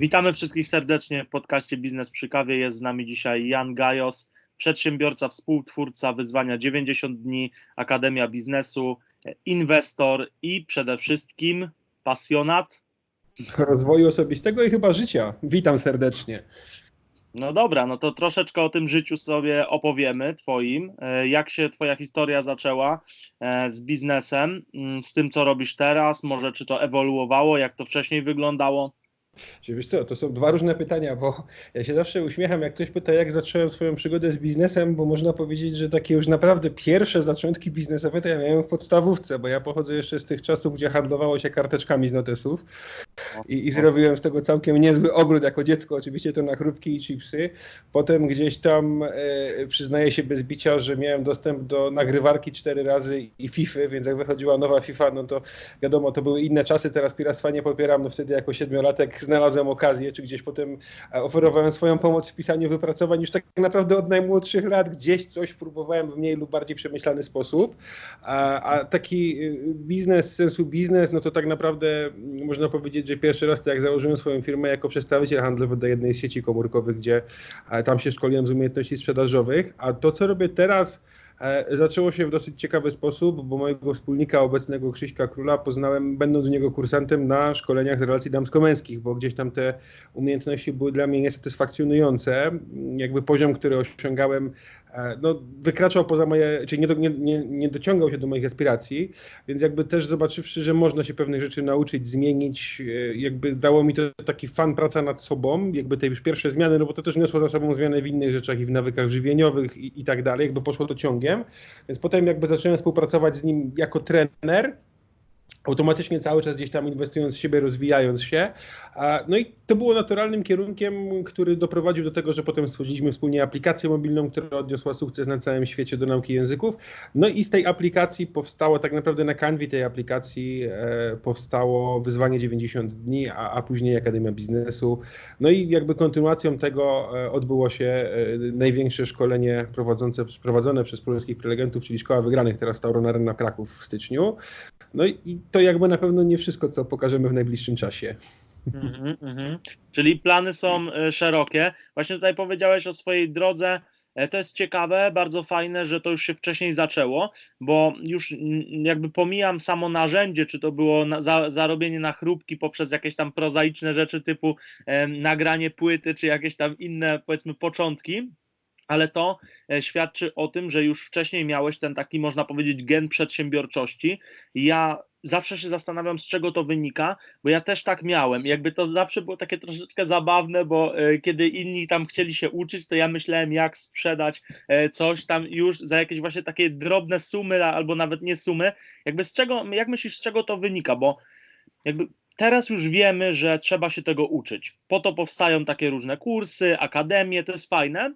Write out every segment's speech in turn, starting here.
Witamy wszystkich serdecznie w podcaście Biznes przy kawie. Jest z nami dzisiaj Jan Gajos, przedsiębiorca, współtwórca wyzwania 90 dni, Akademia Biznesu, inwestor i przede wszystkim pasjonat rozwoju osobistego i chyba życia. Witam serdecznie. No dobra, no to troszeczkę o tym życiu sobie opowiemy, Twoim. E, jak się Twoja historia zaczęła e, z biznesem, z tym, co robisz teraz? Może czy to ewoluowało, jak to wcześniej wyglądało? Wiesz co, to są dwa różne pytania, bo ja się zawsze uśmiecham, jak ktoś pyta, jak zacząłem swoją przygodę z biznesem, bo można powiedzieć, że takie już naprawdę pierwsze zaczątki biznesowe to ja miałem w podstawówce, bo ja pochodzę jeszcze z tych czasów, gdzie handlowało się karteczkami z notesów i, i zrobiłem z tego całkiem niezły ogród jako dziecko, oczywiście to na chrupki i chipsy. Potem gdzieś tam e, przyznaję się bez bicia, że miałem dostęp do nagrywarki cztery razy i FIFA, więc jak wychodziła nowa FIFA, no to wiadomo, to były inne czasy, teraz piractwa nie popieram, no wtedy jako siedmiolatek znalazłem okazję, czy gdzieś potem e, oferowałem swoją pomoc w pisaniu wypracowań, już tak naprawdę od najmłodszych lat gdzieś coś próbowałem w mniej lub bardziej przemyślany sposób, a, a taki y, biznes, sensu biznes, no to tak naprawdę mm, można powiedzieć, że pierwszy raz to jak założyłem swoją firmę jako przedstawiciel handlowy do jednej z sieci komórkowych, gdzie tam się szkoliłem z umiejętności sprzedażowych, a to co robię teraz, E, zaczęło się w dosyć ciekawy sposób, bo mojego wspólnika obecnego Krzyśka Króla poznałem, będąc u niego kursantem na szkoleniach z relacji damsko-męskich, bo gdzieś tam te umiejętności były dla mnie niesatysfakcjonujące. Jakby poziom, który osiągałem E, no, wykraczał poza moje, czyli nie, do, nie, nie, nie, dociągał się do moich aspiracji, więc jakby też zobaczywszy, że można się pewnych rzeczy nauczyć, zmienić, e, jakby dało mi to taki fan praca nad sobą, jakby te już pierwsze zmiany, no bo to też niosło za sobą zmiany w innych rzeczach i w nawykach żywieniowych i, i tak dalej, jakby poszło to ciągiem, więc potem jakby zacząłem współpracować z nim jako trener, automatycznie cały czas gdzieś tam inwestując w siebie, rozwijając się. No i to było naturalnym kierunkiem, który doprowadził do tego, że potem stworzyliśmy wspólnie aplikację mobilną, która odniosła sukces na całym świecie do nauki języków. No i z tej aplikacji powstało, tak naprawdę na kanwie tej aplikacji e, powstało wyzwanie 90 dni, a, a później Akademia Biznesu. No i jakby kontynuacją tego e, odbyło się e, największe szkolenie prowadzące, prowadzone przez polskich prelegentów, czyli Szkoła Wygranych, teraz Tauron Arena Kraków w styczniu. No i to jakby na pewno nie wszystko, co pokażemy w najbliższym czasie. Mm -hmm. Czyli plany są e, szerokie. Właśnie tutaj powiedziałeś o swojej drodze. E, to jest ciekawe, bardzo fajne, że to już się wcześniej zaczęło, bo już jakby pomijam samo narzędzie, czy to było na, za, zarobienie na chrupki poprzez jakieś tam prozaiczne rzeczy typu e, nagranie płyty, czy jakieś tam inne powiedzmy początki, ale to e, świadczy o tym, że już wcześniej miałeś ten taki, można powiedzieć, gen przedsiębiorczości. Ja zawsze się zastanawiam, z czego to wynika, bo ja też tak miałem. Jakby to zawsze było takie troszeczkę zabawne, bo e, kiedy inni tam chcieli się uczyć, to ja myślałem, jak sprzedać e, coś tam już za jakieś właśnie takie drobne sumy, albo nawet nie sumy. Jakby z czego, jak myślisz, z czego to wynika? Bo jakby teraz już wiemy, że trzeba się tego uczyć. Po to powstają takie różne kursy, akademie, to jest fajne,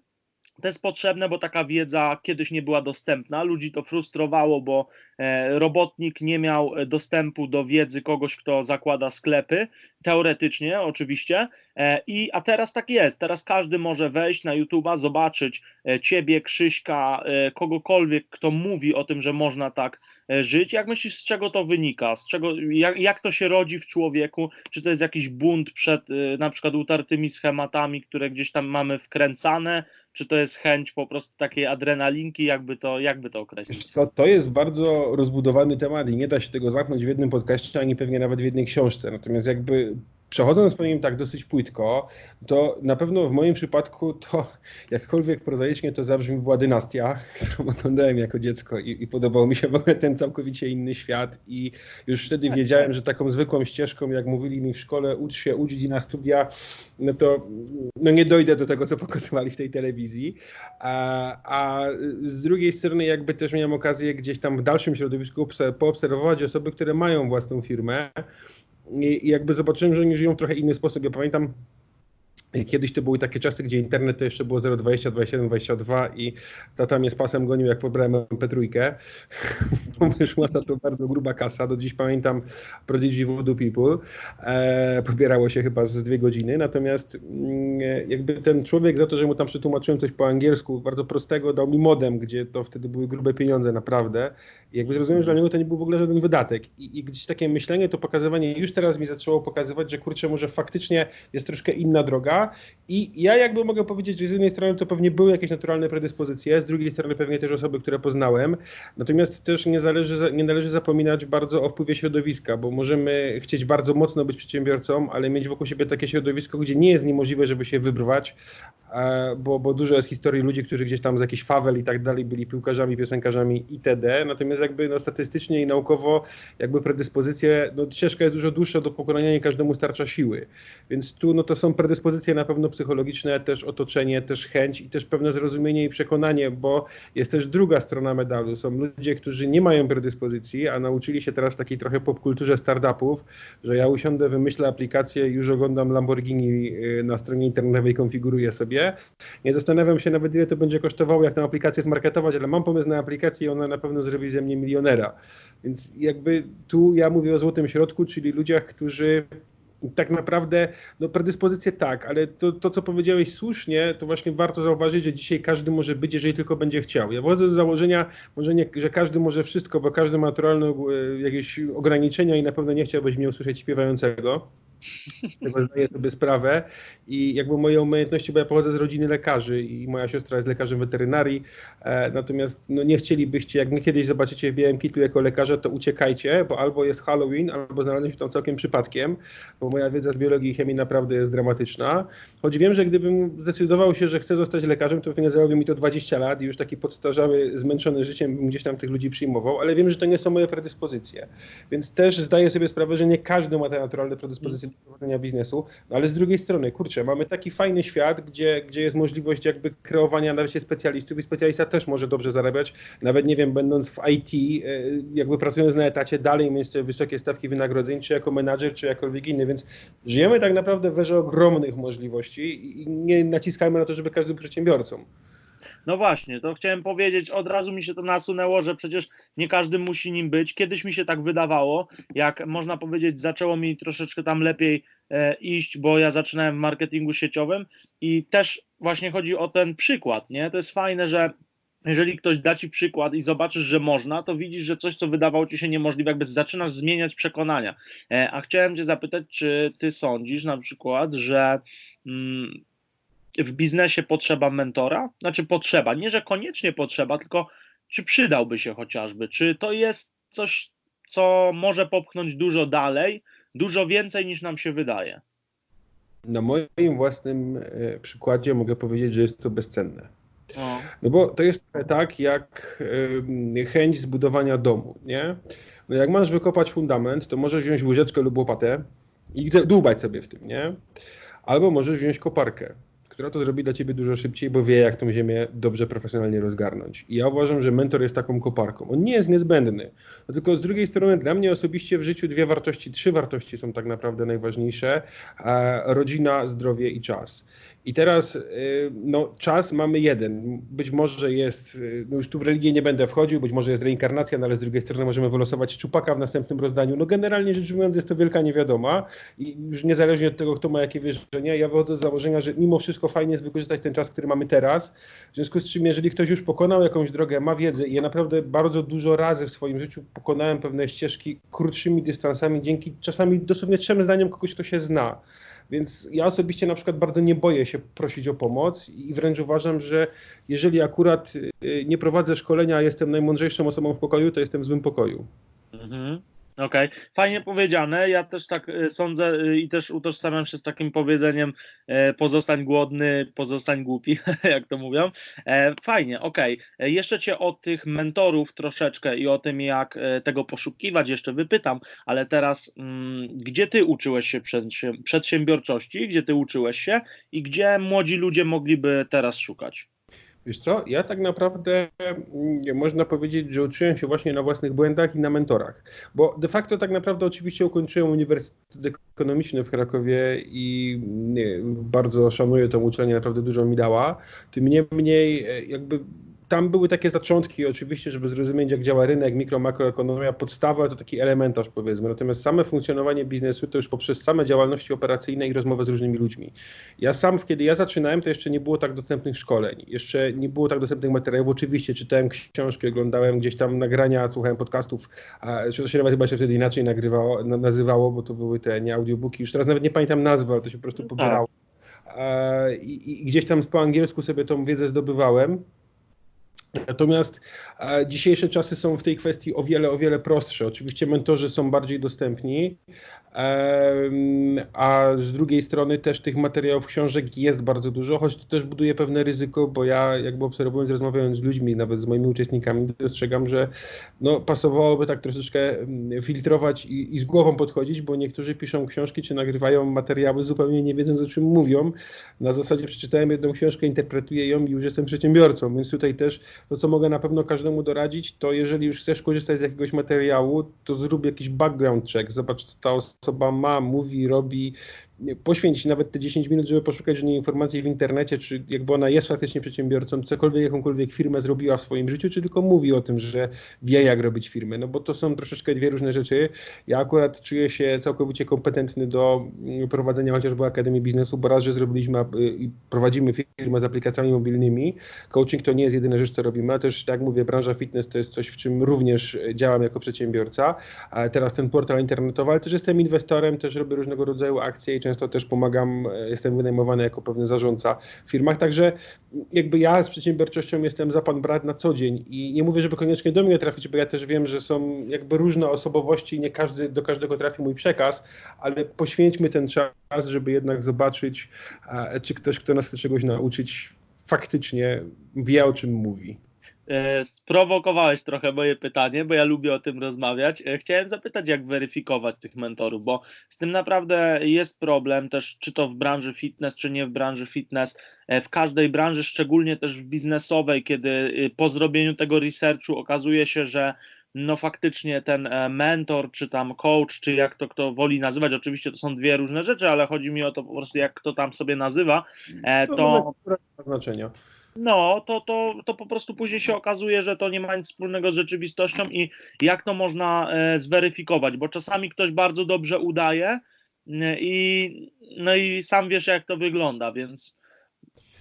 to jest potrzebne, bo taka wiedza kiedyś nie była dostępna. Ludzi to frustrowało, bo e, robotnik nie miał dostępu do wiedzy kogoś, kto zakłada sklepy, teoretycznie oczywiście. E, I, a teraz tak jest. Teraz każdy może wejść na YouTube'a, zobaczyć e, ciebie, Krzyśka, kogokolwiek, kto mówi o tym, że można tak żyć. Jak myślisz, z czego to wynika? Z czego, jak, jak to się rodzi w człowieku? Czy to jest jakiś bunt przed na przykład utartymi schematami, które gdzieś tam mamy wkręcane? czy to jest chęć po prostu takiej adrenalinki, jakby to, jakby to określić? Co, to jest bardzo rozbudowany temat i nie da się tego zamknąć w jednym podcaście, ani pewnie nawet w jednej książce. Natomiast jakby przechodząc po nim tak dosyć płytko, to na pewno w moim przypadku to jakkolwiek prozaicznie to zabrzmi była dynastia, którą oglądałem jako dziecko i, i podobał mi się w ogóle ten całkowicie inny świat i już wtedy wiedziałem, że taką zwykłą ścieżką, jak mówili mi w szkole, ucz się, ucz na studia, no to no nie dojdę do tego, co pokazywali w tej telewizji. A, a z drugiej strony jakby też miałem okazję gdzieś tam w dalszym środowisku poobserwować osoby, które mają własną firmę, i jakby zobaczyłem, że oni żyją w trochę inny sposób. Ja pamiętam Kiedyś to były takie czasy, gdzie internet to jeszcze było 0,20, 27, 22 i tata mnie z pasem gonił, jak pobrałem MP3. Wyszła to bardzo gruba kasa. Do dziś pamiętam Prodigy Voodoo People. E, pobierało się chyba z dwie godziny. Natomiast mm, jakby ten człowiek za to, że mu tam przetłumaczyłem coś po angielsku, bardzo prostego, dał mi modem, gdzie to wtedy były grube pieniądze naprawdę. I jakby zrozumiałem, że dla niego to nie był w ogóle żaden wydatek. I, I gdzieś takie myślenie, to pokazywanie już teraz mi zaczęło pokazywać, że kurczę, może faktycznie jest troszkę inna droga. I ja jakby mogę powiedzieć, że z jednej strony to pewnie były jakieś naturalne predyspozycje, z drugiej strony pewnie też osoby, które poznałem. Natomiast też nie, zależy, nie należy zapominać bardzo o wpływie środowiska, bo możemy chcieć bardzo mocno być przedsiębiorcą, ale mieć wokół siebie takie środowisko, gdzie nie jest niemożliwe, żeby się wybrwać, bo, bo dużo jest historii ludzi, którzy gdzieś tam z jakichś fawel i tak dalej byli piłkarzami, piosenkarzami itd. Natomiast jakby no, statystycznie i naukowo jakby predyspozycje, no ścieżka jest dużo dłuższa do pokonania, nie każdemu starcza siły. Więc tu no to są predyspozycje na pewno psychologiczne, też otoczenie, też chęć i też pewne zrozumienie i przekonanie, bo jest też druga strona medalu. Są ludzie, którzy nie mają predyspozycji, a nauczyli się teraz takiej trochę popkulturze startupów, że ja usiądę, wymyślę aplikację, już oglądam Lamborghini y, na stronie internetowej, konfiguruję sobie. Nie zastanawiam się nawet, ile to będzie kosztowało, jak tę aplikację zmarketować, ale mam pomysł na aplikację i ona na pewno zrobi ze mnie milionera. Więc jakby tu ja mówię o złotym środku, czyli ludziach, którzy tak naprawdę, no predyspozycje tak, ale to, to, co powiedziałeś słusznie, to właśnie warto zauważyć, że dzisiaj każdy może być, jeżeli tylko będzie chciał. Ja wychodzę z założenia, może nie, że każdy może wszystko, bo każdy ma naturalne e, jakieś ograniczenia i na pewno nie chciałbyś mnie usłyszeć śpiewającego tego zdaję sobie sprawę i jakby moje umiejętności, bo ja pochodzę z rodziny lekarzy i moja siostra jest lekarzem weterynarii, e, natomiast no nie chcielibyście, jak mnie kiedyś zobaczycie w białym kitlu jako lekarza, to uciekajcie, bo albo jest Halloween, albo znalazłem się tam całkiem przypadkiem, bo moja wiedza z biologii i chemii naprawdę jest dramatyczna. Choć wiem, że gdybym zdecydował się, że chcę zostać lekarzem, to pewnie zajęłoby mi to 20 lat i już taki podstarzały, zmęczony życiem bym gdzieś tam tych ludzi przyjmował, ale wiem, że to nie są moje predyspozycje. Więc też zdaję sobie sprawę, że nie każdy ma te naturalne predyspozycje prowadzenia biznesu, no ale z drugiej strony, kurczę, mamy taki fajny świat, gdzie, gdzie jest możliwość jakby kreowania na się specjalistów i specjalista też może dobrze zarabiać, nawet nie wiem, będąc w IT, e, jakby pracując na etacie, dalej mieć wysokie stawki wynagrodzeń, czy jako menadżer, czy jakolwiek inny, więc żyjemy tak naprawdę w erze ogromnych możliwości i nie naciskajmy na to, żeby każdy przedsiębiorcą. No właśnie, to chciałem powiedzieć, od razu mi się to nasunęło, że przecież nie każdy musi nim być. Kiedyś mi się tak wydawało, jak można powiedzieć, zaczęło mi troszeczkę tam lepiej e, iść, bo ja zaczynałem w marketingu sieciowym i też właśnie chodzi o ten przykład, nie? To jest fajne, że jeżeli ktoś da ci przykład i zobaczysz, że można, to widzisz, że coś, co wydawało ci się niemożliwe, jakby zaczynasz zmieniać przekonania. E, a chciałem cię zapytać, czy ty sądzisz na przykład, że mm, w biznesie potrzeba mentora? Znaczy potrzeba, nie że koniecznie potrzeba, tylko czy przydałby się chociażby? Czy to jest coś, co może popchnąć dużo dalej, dużo więcej niż nam się wydaje? Na moim własnym e, przykładzie mogę powiedzieć, że jest to bezcenne. O. No bo to jest tak jak chęć zbudowania domu, nie? No jak masz wykopać fundament, to możesz wziąć łyżeczkę lub łopatę i dłubać sobie w tym, nie? Albo możesz wziąć koparkę która to zrobi dla ciebie dużo szybciej, bo wie, jak tą ziemię dobrze, profesjonalnie rozgarnąć. I ja uważam, że mentor jest taką koparką. On nie jest niezbędny. No tylko z drugiej strony, dla mnie osobiście w życiu dwie wartości, trzy wartości są tak naprawdę najważniejsze: rodzina, zdrowie i czas. I teraz y, no, czas mamy jeden. Być może jest, y, no już tu w religię nie będę wchodził, być może jest reinkarnacja, no ale z drugiej strony możemy wylosować czupaka w następnym rozdaniu. No generalnie rzecz ujmując jest to wielka niewiadoma i już niezależnie od tego, kto ma jakie wierzenia, ja wychodzę z założenia, że mimo wszystko fajnie jest wykorzystać ten czas, który mamy teraz. W związku z czym, jeżeli ktoś już pokonał jakąś drogę, ma wiedzę i ja naprawdę bardzo dużo razy w swoim życiu pokonałem pewne ścieżki krótszymi dystansami, dzięki czasami dosłownie trzem zdaniom kogoś, kto się zna. Więc ja osobiście na przykład bardzo nie boję się prosić o pomoc i wręcz uważam, że jeżeli akurat y, nie prowadzę szkolenia, a jestem najmądrzejszą osobą w pokoju, to jestem w złym pokoju. Mhm. Okej, okay. fajnie powiedziane. Ja też tak y, sądzę y, i też utożsamiam się z takim powiedzeniem e, pozostań głodny, pozostań głupi, jak to mówią. E, fajnie, okej. Okay. E, jeszcze Cię o tych mentorów troszeczkę i o tym, jak tego poszukiwać jeszcze wypytam, ale teraz mm, gdzie Ty uczyłeś się przedsiębiorczości, gdzie Ty uczyłeś się i gdzie młodzi ludzie mogliby teraz szukać? Wiesz co, ja tak naprawdę mm, można powiedzieć, że uczyłem się właśnie na własnych błędach i na mentorach, bo de facto tak naprawdę oczywiście ukończyłem Uniwersytet Ekonomiczny w Krakowie i nie, bardzo szanuję tą uczelnię, naprawdę dużo mi dała. Tym niemniej e, jakby tam były takie zaczątki, oczywiście, żeby zrozumieć, jak działa rynek, mikro, makroekonomia, podstawa to taki elementarz, powiedzmy. Natomiast same funkcjonowanie biznesu to już poprzez same działalności operacyjne i rozmowę z różnymi ludźmi. Ja sam, kiedy ja zaczynałem, to jeszcze nie było tak dostępnych szkoleń, jeszcze nie było tak dostępnych materiałów. Oczywiście czytałem książki, oglądałem gdzieś tam nagrania, słuchałem podcastów, a to się nawet chyba się wtedy inaczej nagrywało, nazywało, bo to były te nie audiobooki. Już teraz nawet nie pamiętam nazwy, ale to się po prostu pobierało. Tak. I, I gdzieś tam po angielsku sobie tą wiedzę zdobywałem. Natomiast dzisiejsze czasy są w tej kwestii o wiele, o wiele prostsze. Oczywiście mentorzy są bardziej dostępni, a z drugiej strony też tych materiałów, książek jest bardzo dużo, choć to też buduje pewne ryzyko, bo ja jakby obserwując, rozmawiając z ludźmi, nawet z moimi uczestnikami, dostrzegam, że no, pasowałoby tak troszeczkę mm, filtrować i, i z głową podchodzić, bo niektórzy piszą książki czy nagrywają materiały zupełnie nie wiedząc o czym mówią. Na zasadzie przeczytałem jedną książkę, interpretuję ją i już jestem przedsiębiorcą, więc tutaj też to, co mogę na pewno każdemu doradzić, to jeżeli już chcesz korzystać z jakiegoś materiału, to zrób jakiś background check, zobacz, co ta osoba ma, mówi, robi, poświęcić nawet te 10 minut, żeby poszukać niej informacji w internecie, czy jakby ona jest faktycznie przedsiębiorcą, cokolwiek, jakąkolwiek firmę zrobiła w swoim życiu, czy tylko mówi o tym, że wie, jak robić firmy. No bo to są troszeczkę dwie różne rzeczy. Ja akurat czuję się całkowicie kompetentny do mm, prowadzenia chociażby Akademii Biznesu, bo raz, że zrobiliśmy i prowadzimy firmę z aplikacjami mobilnymi. Coaching to nie jest jedyna rzecz, co robimy, a też, tak mówię, branża fitness to jest coś, w czym również działam jako przedsiębiorca. A teraz ten portal internetowy, ale też jestem inwestorem, też robię różnego rodzaju akcje i często też pomagam, e, jestem wynajmowany jako pewny zarządca w firmach, także jakby ja z przedsiębiorczością jestem za pan brat na co dzień i nie mówię, żeby koniecznie do mnie trafić, bo ja też wiem, że są jakby różne osobowości i nie każdy, do każdego trafi mój przekaz, ale poświęćmy ten czas, żeby jednak zobaczyć, czy ktoś, kto nas chce czegoś nauczyć, faktycznie wie, o czym mówi. E, sprowokowałeś trochę moje pytanie, bo ja lubię o tym rozmawiać. E, chciałem zapytać, jak weryfikować tych mentorów, bo z tym naprawdę jest problem też, czy to w branży fitness, czy nie w branży fitness. E, w każdej branży, szczególnie też w biznesowej, kiedy po zrobieniu tego researchu okazuje się, że no faktycznie ten mentor, czy tam coach, czy jak to kto woli nazywać, oczywiście to są dwie różne rzeczy, ale chodzi mi o to po prostu, jak kto tam sobie nazywa, to... to... Znaczenia no, to, to, to po prostu później się okazuje, że to nie ma nic wspólnego z rzeczywistością i jak to można e, zweryfikować, bo czasami ktoś bardzo dobrze udaje i, no i sam wiesz, jak to wygląda, więc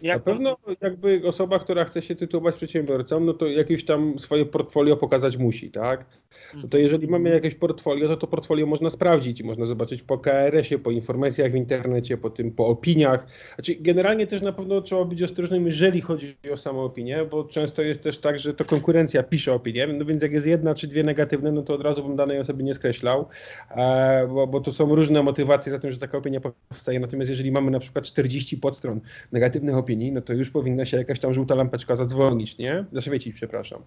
jak Na pewno jakby osoba, która chce się tytułować przedsiębiorcą, no to jakieś tam swoje portfolio pokazać musi, tak? No to mhm. jeżeli mamy jakieś portfolio, to to portfolio można sprawdzić i można zobaczyć po KRS-ie, po informacjach w internecie, po tym, po opiniach. Znaczy generalnie też na pewno trzeba być ostrożnym, jeżeli chodzi o samą opinię, bo często jest też tak, że to konkurencja pisze opinię, no więc jak jest jedna czy dwie negatywne, no to od razu bym danej osoby nie skreślał, e, bo, bo to są różne motywacje za tym, że taka opinia powstaje. Natomiast jeżeli mamy na przykład 40 podstron negatywnych opinii, opinii, no to już powinna się jakaś tam żółta lampeczka zadzwonić, nie? Zaświecić, przepraszam.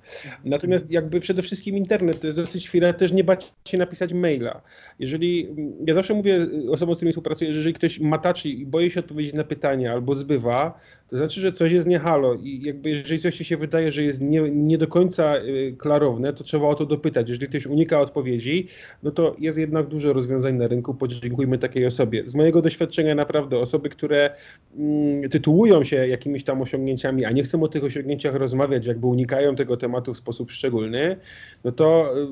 Natomiast jakby przede wszystkim internet to jest dosyć chwilę też nie bać się napisać maila. Jeżeli, ja zawsze mówię osobom, z którymi współpracuję, że jeżeli ktoś mataczy i boi się odpowiedzieć na pytania albo zbywa, to znaczy, że coś jest nie halo i jakby jeżeli coś się wydaje, że jest nie, nie do końca y, klarowne, to trzeba o to dopytać. Jeżeli ktoś unika odpowiedzi, no to jest jednak dużo rozwiązań na rynku, podziękujmy takiej osobie. Z mojego doświadczenia naprawdę osoby, które mm, tytułują się jakimiś tam osiągnięciami, a nie chcą o tych osiągnięciach rozmawiać, jakby unikają tego tematu w sposób szczególny, no to y,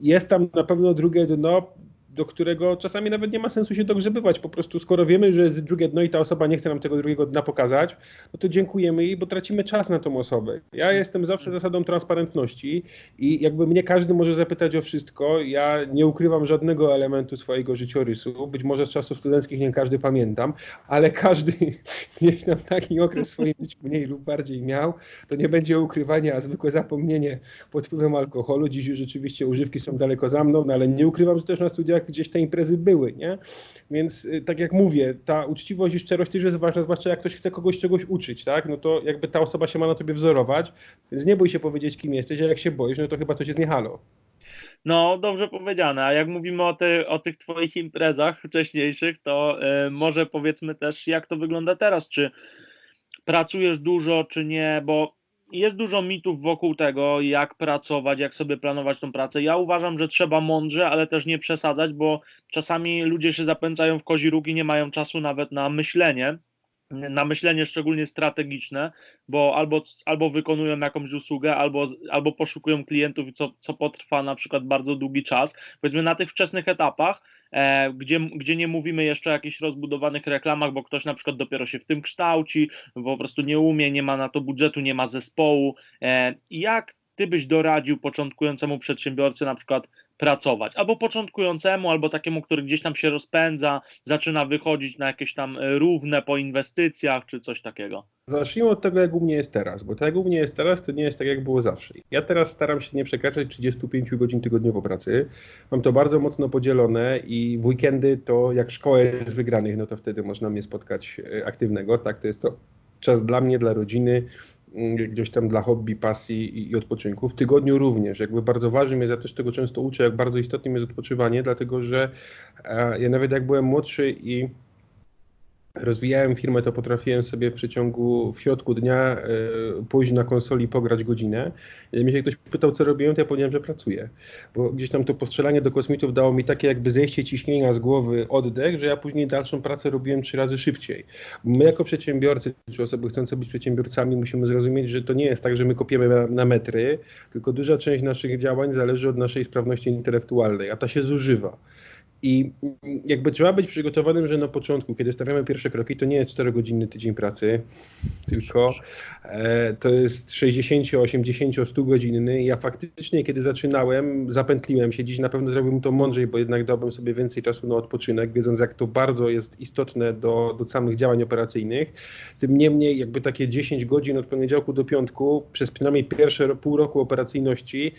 jest tam na pewno drugie dno, do którego czasami nawet nie ma sensu się dogrzebywać. Po prostu skoro wiemy, że jest drugie dno i ta osoba nie chce nam tego drugiego dna pokazać, no to dziękujemy jej, bo tracimy czas na tą osobę. Ja jestem zawsze zasadą transparentności i jakby mnie każdy może zapytać o wszystko. Ja nie ukrywam żadnego elementu swojego życiorysu. Być może z czasów studenckich nie każdy pamiętam, ale każdy gdzieś tam taki okres w swoim życiu mniej lub bardziej miał. To nie będzie ukrywania, a zwykłe zapomnienie pod wpływem alkoholu. Dziś już rzeczywiście używki są daleko za mną, no ale nie ukrywam, że też na studiach gdzieś te imprezy były, nie? Więc y, tak jak mówię, ta uczciwość i szczerość też jest ważna, zwłaszcza jak ktoś chce kogoś czegoś uczyć, tak? No to jakby ta osoba się ma na tobie wzorować, więc nie bój się powiedzieć, kim jesteś, a jak się boisz, no to chyba coś jest nie halo. No, dobrze powiedziane. A jak mówimy o, ty, o tych Twoich imprezach wcześniejszych, to y, może powiedzmy też, jak to wygląda teraz. Czy pracujesz dużo, czy nie? Bo jest dużo mitów wokół tego, jak pracować, jak sobie planować tą pracę. Ja uważam, że trzeba mądrze, ale też nie przesadzać, bo czasami ludzie się zapędzają w kozi róg i nie mają czasu nawet na myślenie na myślenie szczególnie strategiczne, bo albo, albo wykonują jakąś usługę, albo, albo poszukują klientów, co, co potrwa na przykład bardzo długi czas. Powiedzmy na tych wczesnych etapach, gdzie, gdzie nie mówimy jeszcze o jakichś rozbudowanych reklamach, bo ktoś na przykład dopiero się w tym kształci, po prostu nie umie, nie ma na to budżetu, nie ma zespołu. E, jak ty byś doradził początkującemu przedsiębiorcy na przykład pracować, albo początkującemu, albo takiemu, który gdzieś tam się rozpędza, zaczyna wychodzić na jakieś tam równe po inwestycjach, czy coś takiego? Zacznijmy od tego, jak u mnie jest teraz, bo tak jak u mnie jest teraz, to nie jest tak, jak było zawsze. Ja teraz staram się nie przekraczać 35 godzin tygodniowo pracy. Mam to bardzo mocno podzielone i w weekendy to jak szkoła jest wygranych, no to wtedy można mnie spotkać e, aktywnego. Tak, to jest to czas dla mnie, dla rodziny, gdzieś tam dla hobby, pasji i, odpoczynku. W tygodniu również. Jakby bardzo ważnym jest, ja też tego często uczę, jak bardzo istotnym jest odpoczywanie, dlatego że e, ja nawet jak byłem młodszy i rozwijałem firmę, to potrafiłem sobie w przeciągu, w środku dnia y, pójść na konsoli pograć godzinę. I mnie się ktoś pytał, co robiłem, to ja powiedziałem, że pracuję. Bo gdzieś tam to postrzelanie do kosmitów dało mi takie jakby zejście ciśnienia z głowy, oddech, że ja później dalszą pracę robiłem trzy razy szybciej. My jako przedsiębiorcy, czy osoby chcące być przedsiębiorcami, musimy zrozumieć, że to nie jest tak, że my kopiemy na, na metry, tylko duża część naszych działań zależy od naszej sprawności intelektualnej, a ta się zużywa. I jakby trzeba być przygotowanym, że na początku, kiedy stawiamy pierwsze kroki, to nie jest 4-godzinny tydzień pracy, tylko e, to jest 60, 80, 100 godzinny. Ja faktycznie, kiedy zaczynałem, zapętliłem się. Dziś na pewno zrobiłbym to mądrzej, bo jednak dałbym sobie więcej czasu na odpoczynek, wiedząc, jak to bardzo jest istotne do, do samych działań operacyjnych. Tym niemniej, jakby takie 10 godzin od poniedziałku do piątku, przez przynajmniej pierwsze pół roku operacyjności,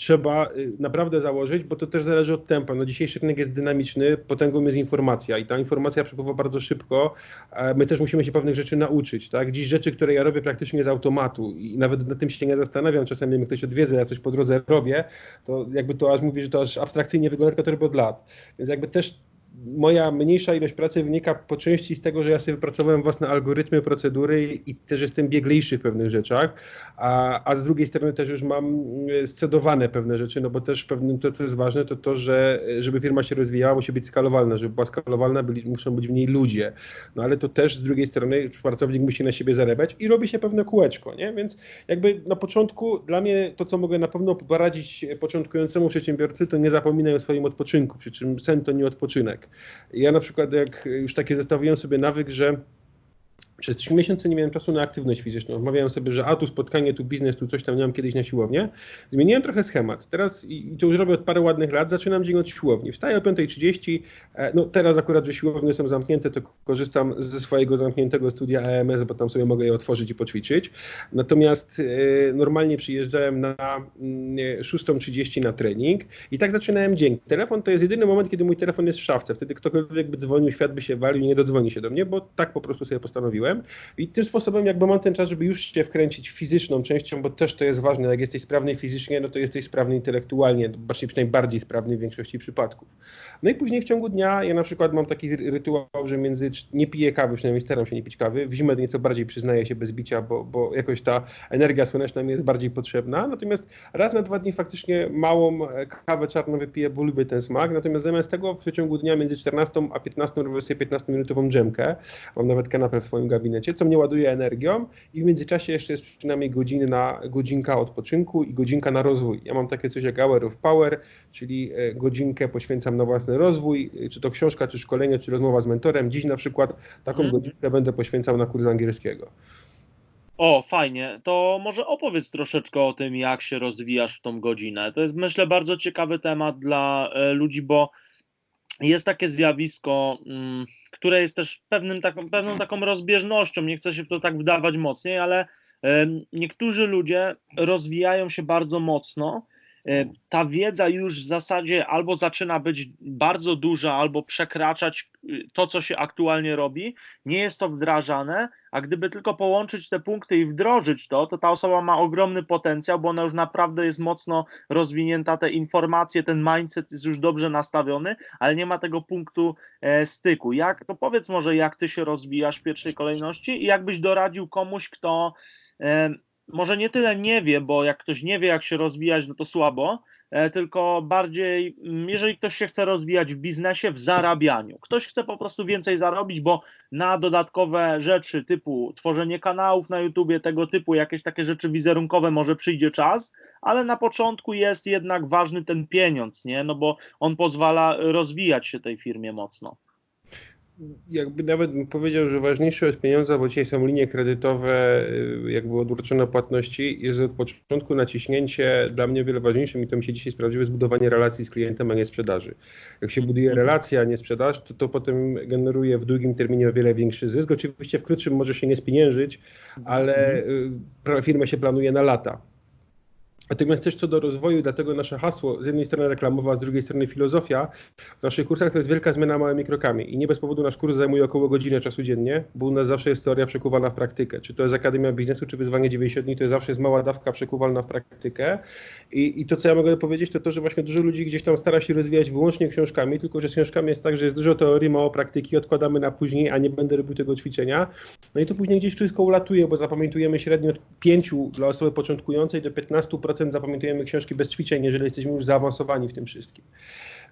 trzeba y, naprawdę założyć, bo to też zależy od tempa. No dzisiejszy rynek jest dynamiczny, potęgą jest informacja i ta informacja przepływa bardzo szybko. My też musimy się pewnych rzeczy nauczyć. Tak? Dziś rzeczy, które ja robię praktycznie z automatu i nawet na tym się nie zastanawiam. Czasem jak ktoś odwiedza, ja coś po drodze robię, to jakby to aż mówi, że to aż abstrakcyjnie wygląda, tylko to robię od lat. Więc jakby też moja mniejsza ilość pracy wynika po części z tego, że ja sobie wypracowałem własne algorytmy, procedury i też jestem bieglejszy w pewnych rzeczach, a, a z drugiej strony też już mam e, scedowane pewne rzeczy, no bo też pewnym to, co jest ważne, to to, że żeby firma się rozwijała, musi być skalowalna, żeby była skalowalna, byli, muszą być w niej ludzie, no ale to też z drugiej strony pracownik musi na siebie zarabiać i robi się pewne kółeczko, nie? Więc jakby na początku dla mnie to, co mogę na pewno poradzić początkującemu przedsiębiorcy, to nie zapominaj o swoim odpoczynku, przy czym sen to nie odpoczynek. Ja na przykład jak już takie zestawiłem sobie nawyk, że przez trzy miesiące nie miałem czasu na aktywność fizyczną. Wmawiałem sobie, że a tu spotkanie, tu biznes, tu coś tam miałem kiedyś na siłownię. Zmieniłem trochę schemat. Teraz, i to już robię od paru ładnych lat, zaczynam dzień od siłowni. Wstaję o 5.30. E, no teraz akurat, że siłownie są zamknięte, to korzystam ze swojego zamkniętego studia EMS, bo tam sobie mogę je otworzyć i poćwiczyć. Natomiast e, normalnie przyjeżdżałem na 6.30 mm, na trening i tak zaczynałem dzień. Telefon to jest jedyny moment, kiedy mój telefon jest w szafce. Wtedy ktokolwiek by dzwonił, świat by się walił nie dodzwoni się do mnie, bo tak po prostu sobie postanowiłem. I tym sposobem jakby mam ten czas, żeby już się wkręcić fizyczną częścią, bo też to jest ważne. Jak jesteś sprawny fizycznie, no to jesteś sprawny intelektualnie, właśnie przynajmniej bardziej sprawny w większości przypadków. No i później w ciągu dnia ja na przykład mam taki rytuał, że między nie piję kawy, przynajmniej staram się nie pić kawy. W zimę nieco bardziej przyznaję się bez bicia, bo, bo jakoś ta energia słoneczna mi jest bardziej potrzebna. Natomiast raz na dwa dni faktycznie małą kawę czarną wypiję, bo lubię ten smak. Natomiast zamiast tego w ciągu dnia między 14 a 15 robię sobie 15-minutową dżemkę. Mam nawet kanapę w swoim gabinecie, co mnie ładuje energią i w międzyczasie jeszcze jest przynajmniej godziny na, godzinka odpoczynku i godzinka na rozwój. Ja mam takie coś jak Hour of Power, czyli e, godzinkę poświęcam na własny rozwój, e, czy to książka, czy szkolenie, czy rozmowa z mentorem. Dziś na przykład taką hmm. godzinkę będę poświęcał na kurs angielskiego. O, fajnie. To może opowiedz troszeczkę o tym, jak się rozwijasz w tą godzinę. To jest, myślę, bardzo ciekawy temat dla e, ludzi, bo jest takie zjawisko, mm, które jest też pewnym taką, pewną taką rozbieżnością, nie chcę się w to tak wdawać mocniej, ale niektórzy ludzie rozwijają się bardzo mocno. E, ta wiedza już w zasadzie albo zaczyna być bardzo duża, albo przekraczać y, to, co się aktualnie robi. Nie jest to wdrażane, a gdyby tylko połączyć te punkty i wdrożyć to, to ta osoba ma ogromny potencjał, bo ona już naprawdę jest mocno rozwinięta, te informacje, ten mindset jest już dobrze nastawiony, ale nie ma tego punktu e, styku. Jak, to powiedz może, jak ty się rozwijasz w pierwszej kolejności i jakbyś doradził komuś, kto e, może nie tyle nie wie, bo jak ktoś nie wie, jak się rozwijać, no to słabo, e, tylko bardziej, mm, jeżeli ktoś się chce rozwijać w biznesie, w zarabianiu. Ktoś chce po prostu więcej zarobić, bo na dodatkowe rzeczy typu tworzenie kanałów na YouTubie, tego typu jakieś takie rzeczy wizerunkowe może przyjdzie czas, ale na początku jest jednak ważny ten pieniądz, nie? No bo on pozwala rozwijać się tej firmie mocno. Jakby nawet bym powiedział, że ważniejsze od pieniądza, bo dzisiaj są linie kredytowe, y, jakby odroczone płatności, jest od początku naciśnięcie dla mnie wiele ważniejszym i to mi się dzisiaj sprawdziło, jest budowanie relacji z klientem, a nie sprzedaży. Jak się buduje relacja, a nie sprzedaż, to to potem generuje w długim terminie o wiele większy zysk. Oczywiście w krótszym może się nie spieniężyć, ale y, firmę się planuje na lata. Natomiast też co do rozwoju, dlatego nasze hasło, z jednej strony reklamowa, z drugiej strony filozofia, w naszych kursach to jest wielka zmiana małymi krokami. I nie bez powodu nasz kurs zajmuje około godziny czasu dziennie, bo u nas zawsze jest teoria przekuwana w praktykę. Czy to jest Akademia Biznesu, czy Wyzwanie 90 dni, to jest zawsze jest mała dawka przekuwalna w praktykę. I, I to, co ja mogę powiedzieć, to to, że właśnie dużo ludzi gdzieś tam stara się rozwijać wyłącznie książkami, tylko że z książkami jest tak, że jest dużo teorii, mało praktyki, odkładamy na później, a nie będę robił tego ćwiczenia. No i to później gdzieś wszystko ulatuje, bo zapamiętujemy średnio od 5 dla osoby początkującej do 15% zapamiętujemy książki bez ćwiczeń, jeżeli jesteśmy już zaawansowani w tym wszystkim.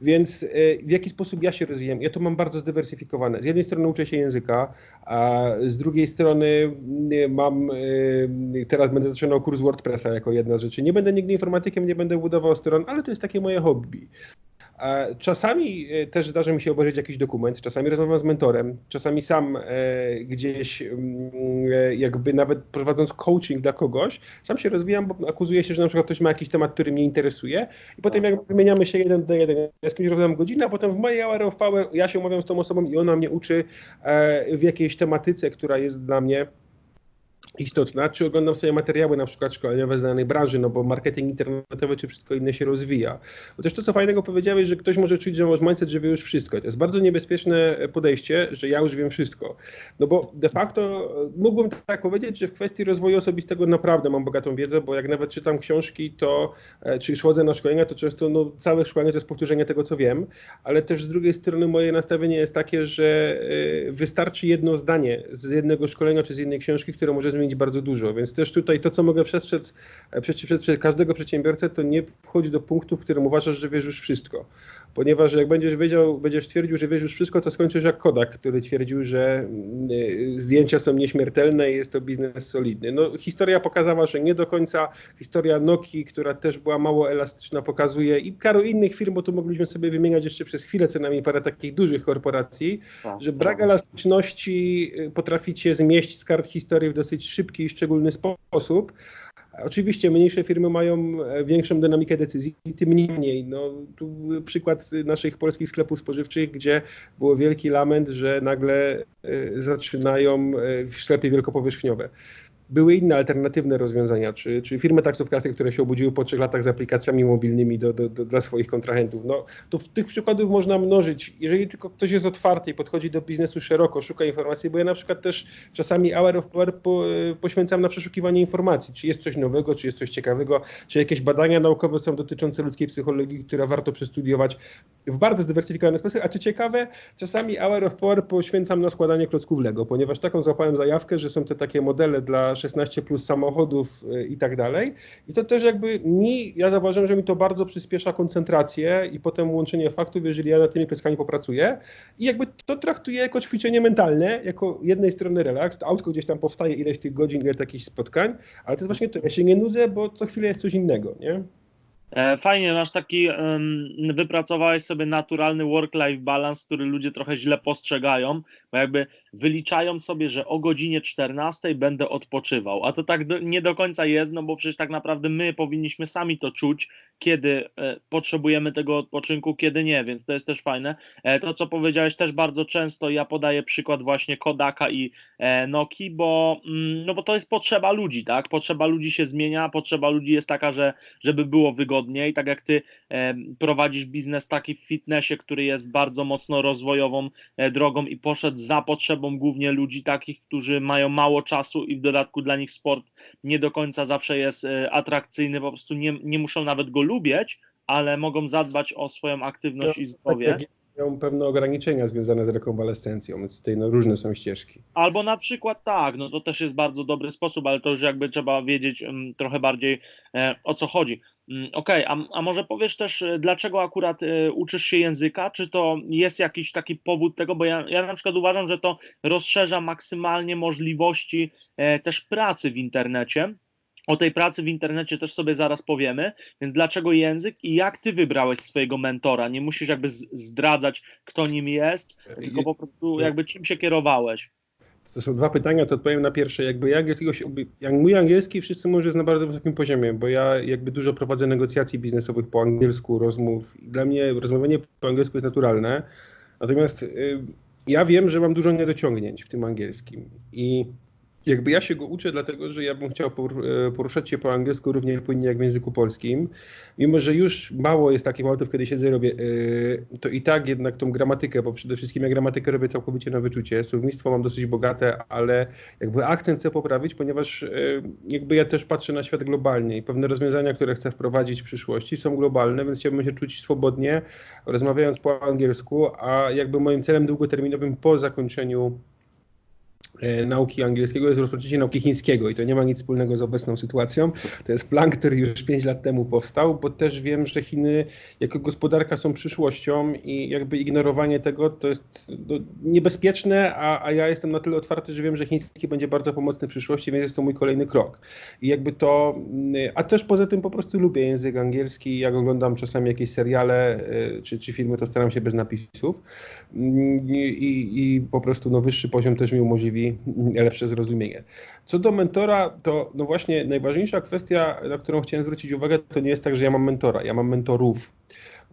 Więc e, w jaki sposób ja się rozwijam? Ja to mam bardzo zdywersyfikowane. Z jednej strony uczę się języka, a z drugiej strony mam, e, teraz będę zaczynał kurs WordPressa jako jedna z rzeczy. Nie będę nigdy informatykiem, nie będę budował stron, ale to jest takie moje hobby. Czasami e, też zdarza mi się obejrzeć jakiś dokument, czasami rozmawiam z mentorem, czasami sam e, gdzieś mm, e, jakby nawet prowadząc coaching dla kogoś, sam się rozwijam, bo akuzuje się, że na przykład ktoś ma jakiś temat, który mnie interesuje i potem jak wymieniamy się jeden do jeden. Ja z kimś rozmawiam godzinę, a potem w mojej hour of power ja się umawiam z tą osobą i ona mnie uczy w jakiejś tematyce, która jest dla mnie istotna, czy oglądam sobie materiały na przykład szkoleniowe z danej branży, no bo marketing internetowy czy wszystko inne się rozwija. Bo też to, co fajnego powiedziałeś, że ktoś może czuć, że masz mindset, że wie już wszystko. To jest bardzo niebezpieczne podejście, że ja już wiem wszystko. No bo de facto mógłbym tak powiedzieć, że w kwestii rozwoju osobistego naprawdę mam bogatą wiedzę, bo jak nawet czytam książki, to e, czy chodzę na szkolenia, to często no, całe szkolenie to jest powtórzenie tego, co wiem, ale też z drugiej strony moje nastawienie jest takie, że e, wystarczy jedno zdanie z jednego szkolenia czy z jednej książki, które może zmienić bardzo dużo. Więc też tutaj to, co mogę przestrzec przed, przed, przed każdego przedsiębiorcę, to nie wchodź do punktu, w którym uważasz, że wiesz już wszystko. Ponieważ jak będziesz wiedział, będziesz twierdził, że wiesz już wszystko, to skończysz jak Kodak, który twierdził, że mm, y, zdjęcia są nieśmiertelne i jest to biznes solidny. No, historia pokazała, że nie do końca. Historia Nokii, która też była mało elastyczna, pokazuje i paru innych firm, bo tu mogliśmy sobie wymieniać jeszcze przez chwilę co najmniej parę takich dużych korporacji, Tak. że brak elastyczności y, potrafi cię zmieść z kart historii w dosyć szybki i szczególny sposób. Oczywiście mniejsze firmy mają e, większą dynamikę decyzji, tym niemniej. No, tu przykład naszych polskich sklepów spożywczych, gdzie było wielki lament, że nagle e, zaczynają e, sklepy wielkopowierzchniowe. Były inne alternatywne rozwiązania, czy, czy firmy taksówkarskie, które się obudziły po trzech latach z aplikacjami mobilnymi do, do, do, dla swoich kontrahentów. No, to w tych przykładów można mnożyć. Jeżeli tylko ktoś jest otwarty i podchodzi do biznesu szeroko, szuka informacji, bo ja na przykład też czasami hour of power po, poświęcam na przeszukiwanie informacji, czy jest coś nowego, czy jest coś ciekawego, czy jakieś badania naukowe są dotyczące ludzkiej psychologii, które warto przestudiować w bardzo zdywersyfikowany sposób. A co ciekawe, czasami hour of power poświęcam na składanie klocków Lego, ponieważ taką złapałem zajawkę, że są te takie modele dla 16 plus samochodów y, i tak dalej. I to też jakby mi, ja zauważyłem, że mi to bardzo przyspiesza koncentrację i potem łączenie faktów, jeżeli ja nad tymi klockami popracuję. I jakby to traktuję jako ćwiczenie mentalne, jako jednej strony relaks. To autko gdzieś tam powstaje ileś tych godzin, ile takich spotkań, ale to jest właśnie to, ja się nie nudzę, bo co chwilę jest coś innego, nie? E, Fajnie, masz taki, wypracowałeś sobie naturalny work-life balance, który ludzie trochę źle postrzegają, bo jakby wyliczają sobie, że o godzinie 14 będę odpoczywał, a to tak do, nie do końca jest, no bo przecież tak naprawdę my powinniśmy sami to czuć, kiedy e, potrzebujemy tego odpoczynku, kiedy nie, więc to jest też fajne. E, to, co powiedziałeś też bardzo często, ja podaję przykład właśnie Kodaka i Noki, bo, mm, no bo to jest potrzeba ludzi, tak? Potrzeba ludzi się zmienia, potrzeba ludzi jest taka, że żeby było wygodniej, tak jak ty prowadzisz biznes taki w fitnessie, który jest bardzo mocno rozwojową e, drogą i poszedł za potrzebą głównie ludzi takich, którzy mają mało czasu i w dodatku dla nich sport nie do końca zawsze jest e, atrakcyjny, po prostu nie, nie muszą nawet go lubić, ale mogą zadbać o swoją aktywność i zdrowie. Mają pewne ograniczenia związane z rekonwalescencją, więc tutaj no, różne są ścieżki. Albo na przykład tak, no to też jest bardzo dobry sposób, ale to już jakby trzeba wiedzieć um, trochę bardziej e, o co chodzi. Um, Okej, okay, a, a, może powiesz też, e, dlaczego akurat e, uczysz się języka? Czy to jest jakiś taki powód tego? Bo ja, ja na przykład uważam, że to rozszerza maksymalnie możliwości e, też pracy w internecie. O tej pracy w internecie też sobie zaraz powiemy, więc dlaczego język i jak ty wybrałeś swojego mentora? Nie musisz jakby zdradzać, kto nim jest, tylko po prostu jakby czym się kierowałeś. To są dwa pytania, to odpowiem na pierwsze. Jakby ja angielskiego, jak mój angielski wszyscy mówią, że jest na bardzo wysokim poziomie, bo ja jakby dużo prowadzę negocjacji biznesowych po angielsku, rozmów. Dla mnie rozmawianie po angielsku jest naturalne. Natomiast y, ja wiem, że mam dużo niedociągnięć w tym angielskim i jakby ja się go uczę, dlatego że ja bym chciał e, poruszać się po angielsku równie płynnie jak w języku polskim. Mimo, że już mało jest takich momentów, kiedy siedzę i robię, e, to i tak jednak tą gramatykę, bo przede wszystkim ja gramatykę robię całkowicie na wyczucie. Słownictwo mam dosyć bogate, ale jakby akcent chcę poprawić, ponieważ e, jakby ja też patrzę na świat globalnie i pewne rozwiązania, które chcę wprowadzić w przyszłości są globalne, więc chciałbym się czuć swobodnie, rozmawiając po angielsku, a jakby moim celem długoterminowym po zakończeniu nauki angielskiego jest rozpoczęcie nauki chińskiego i to nie ma nic wspólnego z obecną sytuacją. To jest plan, który już 5 lat temu powstał, bo też wiem, że Chiny jako gospodarka są przyszłością i jakby ignorowanie tego to jest no, niebezpieczne, a, a ja jestem na tyle otwarty, że wiem, że chiński będzie bardzo pomocny w przyszłości, więc jest to mój kolejny krok. I jakby to, a też poza tym po prostu lubię język angielski, jak oglądam czasami jakieś seriale e, czy, czy filmy, to staram się bez napisów mm, i, i po prostu no, wyższy poziom też mi umożliwi lepsze zrozumienie. Co do mentora, to no właśnie najważniejsza kwestia, na którą chciałem zwrócić uwagę, to nie jest tak, że ja mam mentora, ja mam mentorów.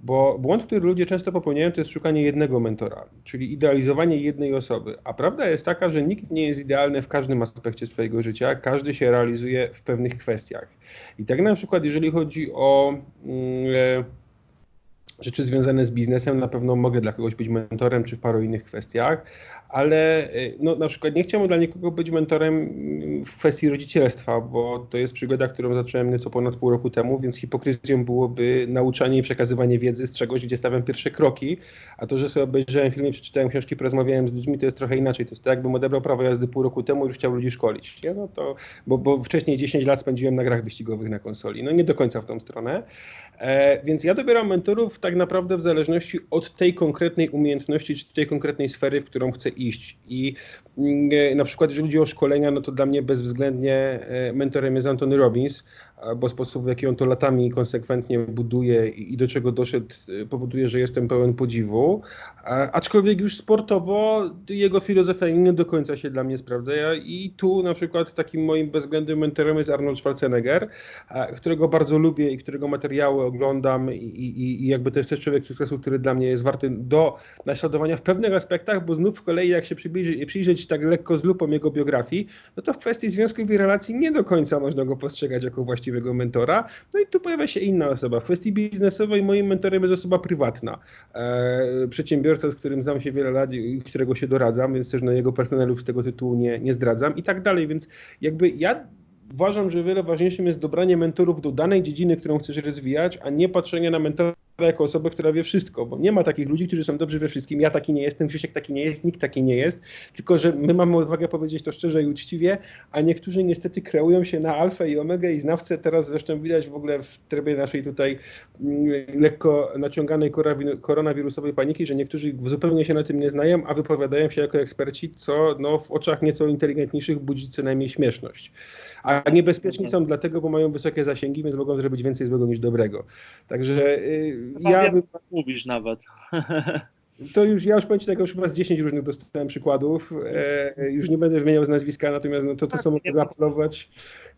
Bo błąd, który ludzie często popełniają, to jest szukanie jednego mentora, czyli idealizowanie jednej osoby. A prawda jest taka, że nikt nie jest idealny w każdym aspekcie swojego życia, każdy się realizuje w pewnych kwestiach. I tak na przykład, jeżeli chodzi o. Yy, rzeczy związane z biznesem, na pewno mogę dla kogoś być mentorem, czy w paru innych kwestiach, ale y, no, na przykład nie chciałbym dla nikogo być mentorem w kwestii rodzicielstwa, bo to jest przygoda, którą zacząłem nieco ponad pół roku temu, więc hipokryzją byłoby nauczanie i przekazywanie wiedzy z czegoś, gdzie stawiam pierwsze kroki, a to, że sobie obejrzałem filmy, przeczytałem książki, porozmawiałem z ludźmi, to jest trochę inaczej. To jest tak, jakbym odebrał prawo jazdy pół roku temu i już chciał ludzi szkolić. Nie? No to, bo, bo wcześniej 10 lat spędziłem na grach wyścigowych na konsoli. No nie do końca w tą stronę. E, więc ja dobieram mentorów tak naprawdę w zależności od tej konkretnej umiejętności, czy tej konkretnej sfery, w którą chcę iść. I mm, e, na przykład, jeżeli chodzi o szkolenia, no to dla mnie bezwzględnie e, mentorem jest Anthony Robbins, bo sposób, w jaki on to latami konsekwentnie buduje i do czego doszedł, y, powoduje, że jestem pełen podziwu. Aczkolwiek już sportowo jego filozofia nie do końca się dla mnie sprawdza. I tu na przykład takim moim bezwzględnym mentorem jest Arnold Schwarzenegger, którego bardzo lubię i którego materiały oglądam i, i, i jakby to jest też człowiek sukcesu, który dla mnie jest warty do naśladowania w pewnych aspektach, bo znów w kolei jak się przyjrzeć, przyjrzeć tak lekko z lupą jego biografii, no to w kwestii związków i relacji nie do końca można go postrzegać jako właściwie właściwego mentora. No i tu pojawia się inna osoba. W kwestii biznesowej moim mentorem jest osoba prywatna. E, przedsiębiorca, z którym znam się wiele lat i którego się doradzam, więc też no, jego personelu z tego tytułu nie, nie zdradzam i tak dalej. Więc jakby ja uważam, że wiele ważniejszym jest dobranie mentorów do danej dziedziny, którą chcesz rozwijać, a nie patrzenie na mentora jako osobę, która wie wszystko, bo nie ma takich ludzi, którzy są dobrzy we wszystkim. Ja taki nie jestem, Krzysiek taki nie jest, nikt taki nie jest, tylko że my mamy odwagę powiedzieć to szczerze i uczciwie, a niektórzy niestety kreują się na alfę i omegę i znawcę. Teraz zresztą widać w ogóle w trybie naszej tutaj mm, lekko naciąganej koronawirusowej paniki, że niektórzy zupełnie się na tym nie znają, a wypowiadają się jako eksperci, co no, w oczach nieco inteligentniejszych budzi co najmniej śmieszność. A niebezpieczni są dlatego, bo mają wysokie zasięgi, więc mogą zrobić więcej złego niż dobrego. Także y, ja bym... mówisz nawet. To już, ja już powiem Ci tego, już chyba z 10 różnych dostałem przykładów. E, już nie będę wymieniał z nazwiska, natomiast no, to, co tak, mogę zaapelować,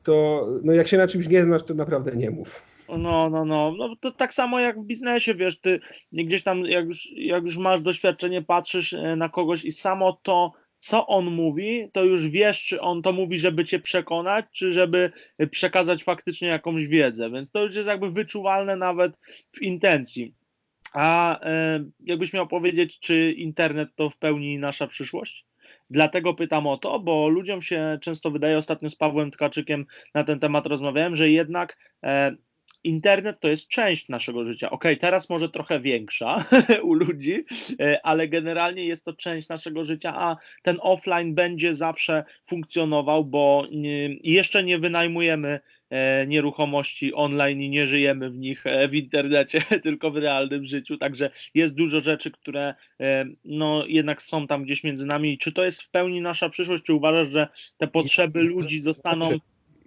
to no, jak się na czymś nie znasz, to naprawdę nie mów. No, no, no, no to tak samo jak w biznesie, wiesz, ty gdzieś tam, jak już, jak już masz doświadczenie, patrzysz e, na kogoś i samo to, co on mówi, to już wiesz, czy on to mówi, żeby cię przekonać, czy żeby przekazać faktycznie jakąś wiedzę. Więc to już jest jakby wyczuwalne nawet w intencji. A e, jakbyś miał powiedzieć, czy internet to w pełni nasza przyszłość? Dlatego pytam o to, bo ludziom się często wydaje, ostatnio z Pawłem Tkaczykiem na ten temat rozmawiałem, że jednak e, internet to jest część naszego życia. Ok, teraz może trochę większa u ludzi, e, ale generalnie jest to część naszego życia, a ten offline będzie zawsze funkcjonował, bo jeszcze nie wynajmujemy e, nieruchomości online i nie żyjemy w nich e, w internecie, tylko w realnym życiu. Także jest dużo rzeczy, które no, jednak są tam gdzieś między nami. Czy to jest w pełni nasza przyszłość? Czy uważasz, że te potrzeby ludzi zostaną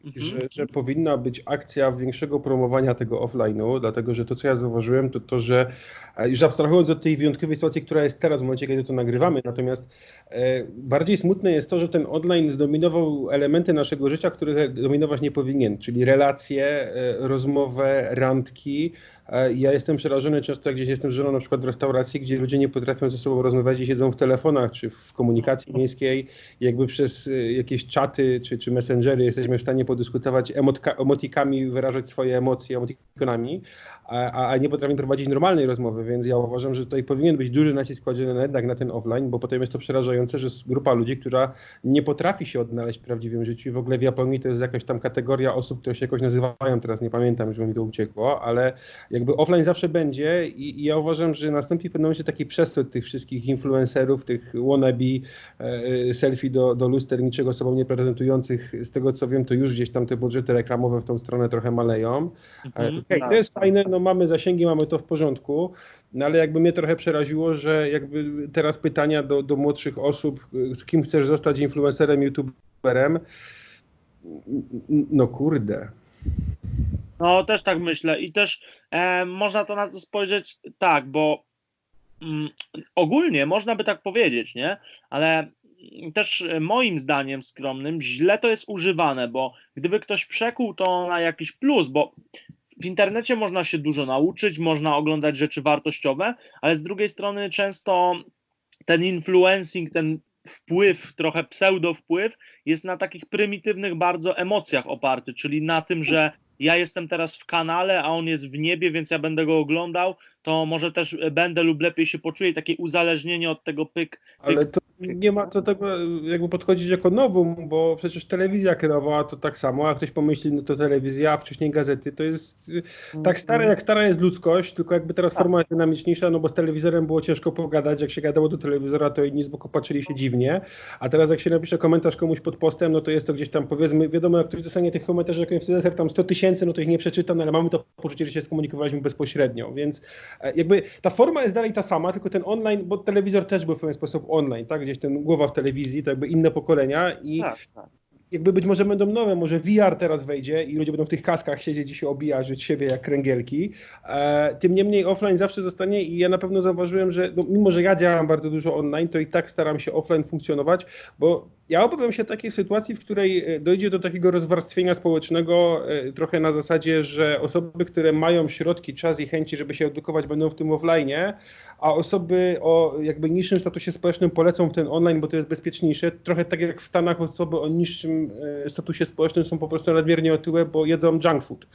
Mhm. Że, że, powinna być akcja większego promowania tego offline'u, dlatego że to, co ja zauważyłem, to to, że e, już abstrahując od tej wyjątkowej sytuacji, która jest teraz w momencie, kiedy to nagrywamy, natomiast e, bardziej smutne jest to, że ten online zdominował elementy naszego życia, których dominować nie powinien, czyli relacje, e, rozmowę, randki, E, ja jestem przerażony często, jak gdzieś jestem żoną na przykład w restauracji, gdzie ludzie nie potrafią ze sobą rozmawiać i siedzą w telefonach czy w komunikacji miejskiej. Jakby przez e, jakieś czaty czy, czy messengery jesteśmy w stanie podyskutować emotka, emotikami, wyrażać swoje emocje emotikonami, a, a nie potrafimy prowadzić normalnej rozmowy, więc ja uważam, że tutaj powinien być duży nacisk kładziony jednak na ten offline, bo potem jest to przerażające, że jest grupa ludzi, która nie potrafi się odnaleźć w prawdziwym życiu w ogóle w Japonii to jest jakaś tam kategoria osób, które się jakoś nazywają, teraz nie pamiętam, żeby mi to uciekło, ale jakby offline zawsze będzie i, i ja uważam, że nastąpi w pewnym momencie taki przestrot tych wszystkich influencerów, tych wannabe e, selfie do, do luster, niczego sobą nie prezentujących. Z tego co wiem, to już gdzieś tam te budżety reklamowe w tą stronę trochę maleją. Mhm, okay, to jest fajne, no mamy zasięgi, mamy to w porządku, no ale jakby mnie trochę przeraziło, że jakby teraz pytania do, do młodszych osób, z kim chcesz zostać influencerem, youtuberem, no kurde. No, też tak myślę. I też e, można to na to spojrzeć tak, bo mm, ogólnie można by tak powiedzieć, nie? Ale też moim zdaniem skromnym źle to jest używane, bo gdyby ktoś przekuł to na jakiś plus, bo w internecie można się dużo nauczyć, można oglądać rzeczy wartościowe, ale z drugiej strony często ten influencing, ten wpływ, trochę pseudo wpływ jest na takich prymitywnych bardzo emocjach oparty, czyli na tym, że ja jestem teraz w kanale, a on jest w niebie, więc ja będę go oglądał, to może też będę lub lepiej się poczuję. Takie uzależnienie od tego pyk. pyk Ale to nie ma co tego jakby podchodzić jako nowum, bo przecież telewizja kierowała to tak samo, a ktoś pomyśli, no to telewizja, a wcześniej gazety, to jest tak stare, jak stara jest ludzkość, tylko jakby teraz forma jest dynamiczniejsza, no bo z telewizorem było ciężko pogadać, jak się gadało do telewizora, to inni z boku patrzyli się dziwnie, a teraz jak się napisze komentarz komuś pod postem, no to jest to gdzieś tam powiedzmy, wiadomo, jak ktoś dostanie tych komentarzy, jak influencer tam 100 tysięcy, no to ich nie przeczyta, no ale mamy to poczucie, że się skomunikowaliśmy bezpośrednio, więc jakby ta forma jest dalej ta sama, tylko ten online, bo telewizor też był w pewien sposób online, tak, gdzieś ten głowa w telewizji, to jakby inne pokolenia i tak, tak jakby być może będą nowe, może VR teraz wejdzie i ludzie będą w tych kaskach siedzieć i się obijać od siebie jak kręgielki. E, tym niemniej offline zawsze zostanie i ja na pewno zauważyłem, że no, mimo, że ja działam bardzo dużo online, to i tak staram się offline funkcjonować, bo ja obawiam się takiej sytuacji, w której e, dojdzie do takiego rozwarstwienia społecznego e, trochę na zasadzie, że osoby, które mają środki, czas i chęci, żeby się edukować, będą w tym offline, a osoby o jakby niższym statusie społecznym polecą w ten online, bo to jest bezpieczniejsze. Trochę tak jak w Stanach osoby o niższym statusie społecznym są po prostu nadmiernie otyłe, bo jedzą junk food.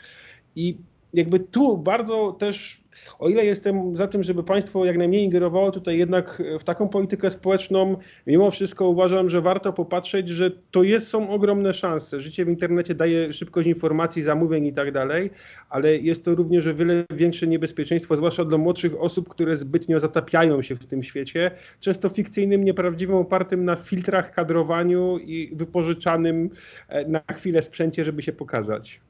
I jakby tu bardzo też o ile jestem za tym, żeby państwo jak najmniej ingerowało tutaj jednak w taką politykę społeczną, mimo wszystko uważam, że warto popatrzeć, że to jest, są ogromne szanse. Życie w internecie daje szybkość informacji, zamówień i tak dalej, ale jest to również o wiele większe niebezpieczeństwo, zwłaszcza dla młodszych osób, które zbytnio zatapiają się w tym świecie, często fikcyjnym, nieprawdziwym, opartym na filtrach, kadrowaniu i wypożyczanym e, na chwilę sprzęcie, żeby się pokazać.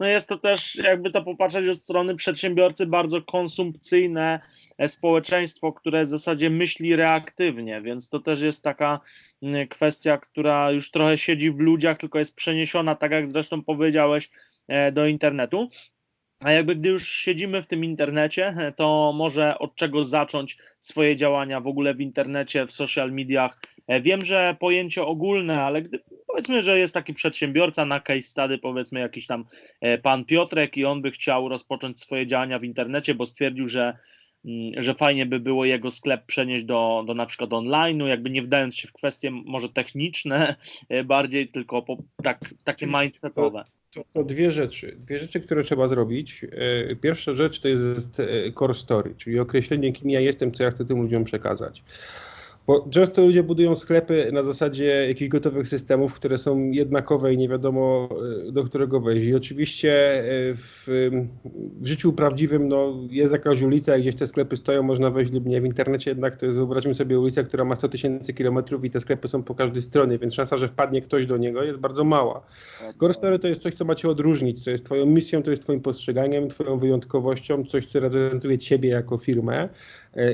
No jest to też, jakby to popatrzeć od strony przedsiębiorcy, bardzo konsumpcyjne e, społeczeństwo, które w zasadzie myśli reaktywnie, więc to też jest taka mm, kwestia, która już trochę siedzi w ludziach, tylko jest przeniesiona, tak jak zresztą powiedziałeś, e, do internetu. A jakby gdy już siedzimy w tym internecie, to może od czego zacząć swoje działania w ogóle w internecie, w social mediach. E, wiem, że pojęcie ogólne, ale gdy powiedzmy, że jest taki przedsiębiorca na case study, powiedzmy jakiś tam e, pan Piotrek i on by chciał rozpocząć swoje działania w internecie, bo stwierdził, że mm, że fajnie by było jego sklep przenieść do, do na przykład online'u, jakby nie wdając się w kwestie może techniczne e, bardziej, tylko po, tak, takie mindsetowe. To, to, dwie rzeczy. Dwie rzeczy, które trzeba zrobić. E, pierwsza rzecz to jest core story, czyli określenie, kim ja jestem, co ja chcę tym ludziom przekazać. Bo często ludzie budują sklepy na zasadzie jakichś gotowych systemów, które są jednakowe i nie wiadomo e, do którego wejść. I oczywiście e, w, w życiu prawdziwym no, jest jakaś ulica, gdzieś te sklepy stoją, można wejść lub nie. W internecie jednak to jest, wyobraźmy sobie ulicę, która ma 100 tysięcy kilometrów i te sklepy są po każdej stronie, więc szansa, że wpadnie ktoś do niego jest bardzo mała. Core Story to jest coś, co macie odróżnić, co jest twoją misją, to jest twoim postrzeganiem, twoją wyjątkowością, coś, co reprezentuje ciebie jako firmę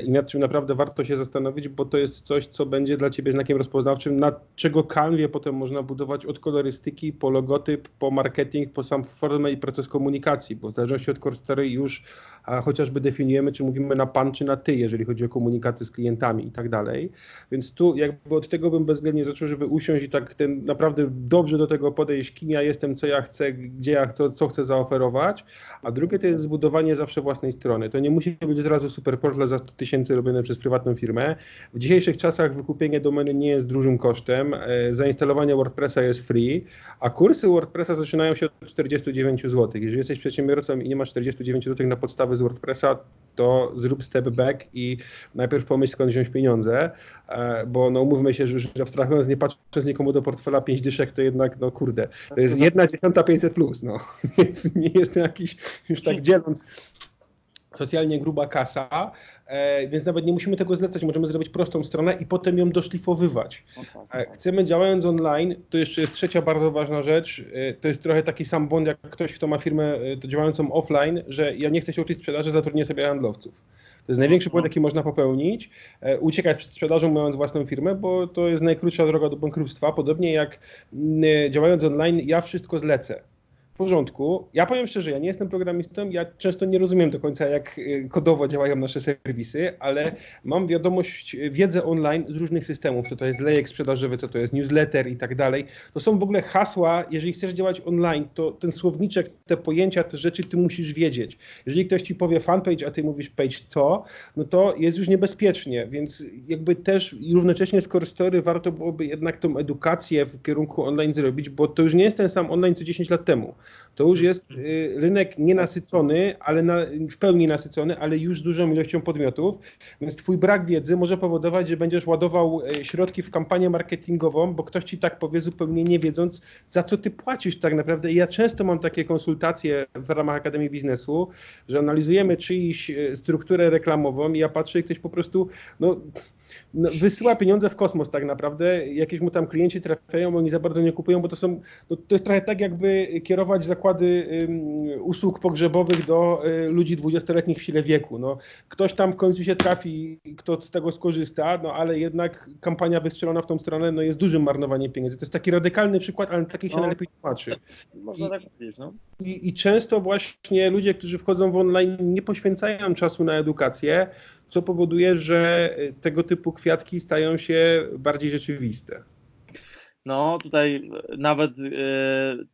i nad czym naprawdę warto się zastanowić, bo to jest coś, co będzie dla ciebie znakiem rozpoznawczym, na czego kanwie potem można budować od kolorystyki, po logotyp, po marketing, po sam formę i proces komunikacji, bo w zależności od core story już a, chociażby definiujemy, czy mówimy na pan, czy na ty, jeżeli chodzi o komunikaty z klientami i tak dalej. Więc tu jakby od tego bym bezwzględnie zaczął, żeby usiąść i tak ten naprawdę dobrze do tego podejść, kim ja jestem, co ja chcę, gdzie ja chcę, co chcę zaoferować, a drugie to jest zbudowanie zawsze własnej strony. To nie musi być od razu super portal za 100 tysięcy robione przez prywatną firmę. W dzisiejszych czasach wykupienie domeny nie jest dużym kosztem, e, zainstalowanie WordPressa jest free, a kursy WordPressa zaczynają się od 49 zł. Jeżeli jesteś przedsiębiorcą i nie masz 49 zł na podstawy z WordPressa, to zrób step back i najpierw pomyśl skąd wziąć pieniądze, e, bo no umówmy się, że już abstrahując, nie patrząc nikomu do portfela 5 dyszek, to jednak, no kurde, to jest jedna dziesiąta 500 plus, no, więc nie jest to jakiś, już tak dzieląc, socjalnie gruba kasa, e, więc nawet nie musimy tego zlecać, możemy zrobić prostą stronę i potem ją doszlifowywać. E, chcemy działając online, to jeszcze jest trzecia bardzo ważna rzecz, e, to jest trochę taki sam błąd jak ktoś, kto ma firmę e, to działającą offline, że ja nie chcę się uczyć sprzedaży, zatrudnię sobie handlowców. To jest największy błąd, jaki można popełnić, e, uciekać przed sprzedażą, mając własną firmę, bo to jest najkrótsza droga do bankructwa. Podobnie jak m, działając online, ja wszystko zlecę. W porządku. Ja powiem szczerze, ja nie jestem programistą, ja często nie rozumiem do końca, jak y, kodowo działają nasze serwisy, ale mam wiadomość, y, wiedzę online z różnych systemów, co to jest lejek sprzedażowy, co to jest newsletter i tak dalej. To są w ogóle hasła, jeżeli chcesz działać online, to ten słowniczek, te pojęcia, te rzeczy ty musisz wiedzieć. Jeżeli ktoś ci powie fanpage, a ty mówisz page co, no to jest już niebezpiecznie, więc jakby też i równocześnie z Core Story warto byłoby jednak tą edukację w kierunku online zrobić, bo to już nie jest ten sam online co 10 lat temu. To już jest y, rynek nienasycony, ale na, w pełni nasycony, ale już z dużą ilością podmiotów, więc twój brak wiedzy może powodować, że będziesz ładował y, środki w kampanię marketingową, bo ktoś ci tak powie zupełnie nie wiedząc, za co ty płacisz tak naprawdę. I ja często mam takie konsultacje w ramach Akademii Biznesu, że analizujemy czyjś y, strukturę reklamową i ja patrzę i ktoś po prostu, no no, wysyła pieniądze w kosmos tak naprawdę, jakieś mu tam klienci trafiają, oni za bardzo nie kupują, bo to są, no, to jest trochę tak jakby kierować zakłady ym, usług pogrzebowych do y, ludzi 20-letnich w sile wieku. No, ktoś tam w końcu się trafi, kto z tego skorzysta, no ale jednak kampania wystrzelona w tą stronę no, jest dużym marnowaniem pieniędzy. To jest taki radykalny przykład, ale taki się No. najlepiej tłumaczy. Można I- tak powiedzieć, no. I, I często właśnie ludzie, którzy wchodzą w online, nie poświęcają czasu na edukację, co powoduje, że y, tego typu kwiatki stają się bardziej rzeczywiste. No, tutaj e, nawet e,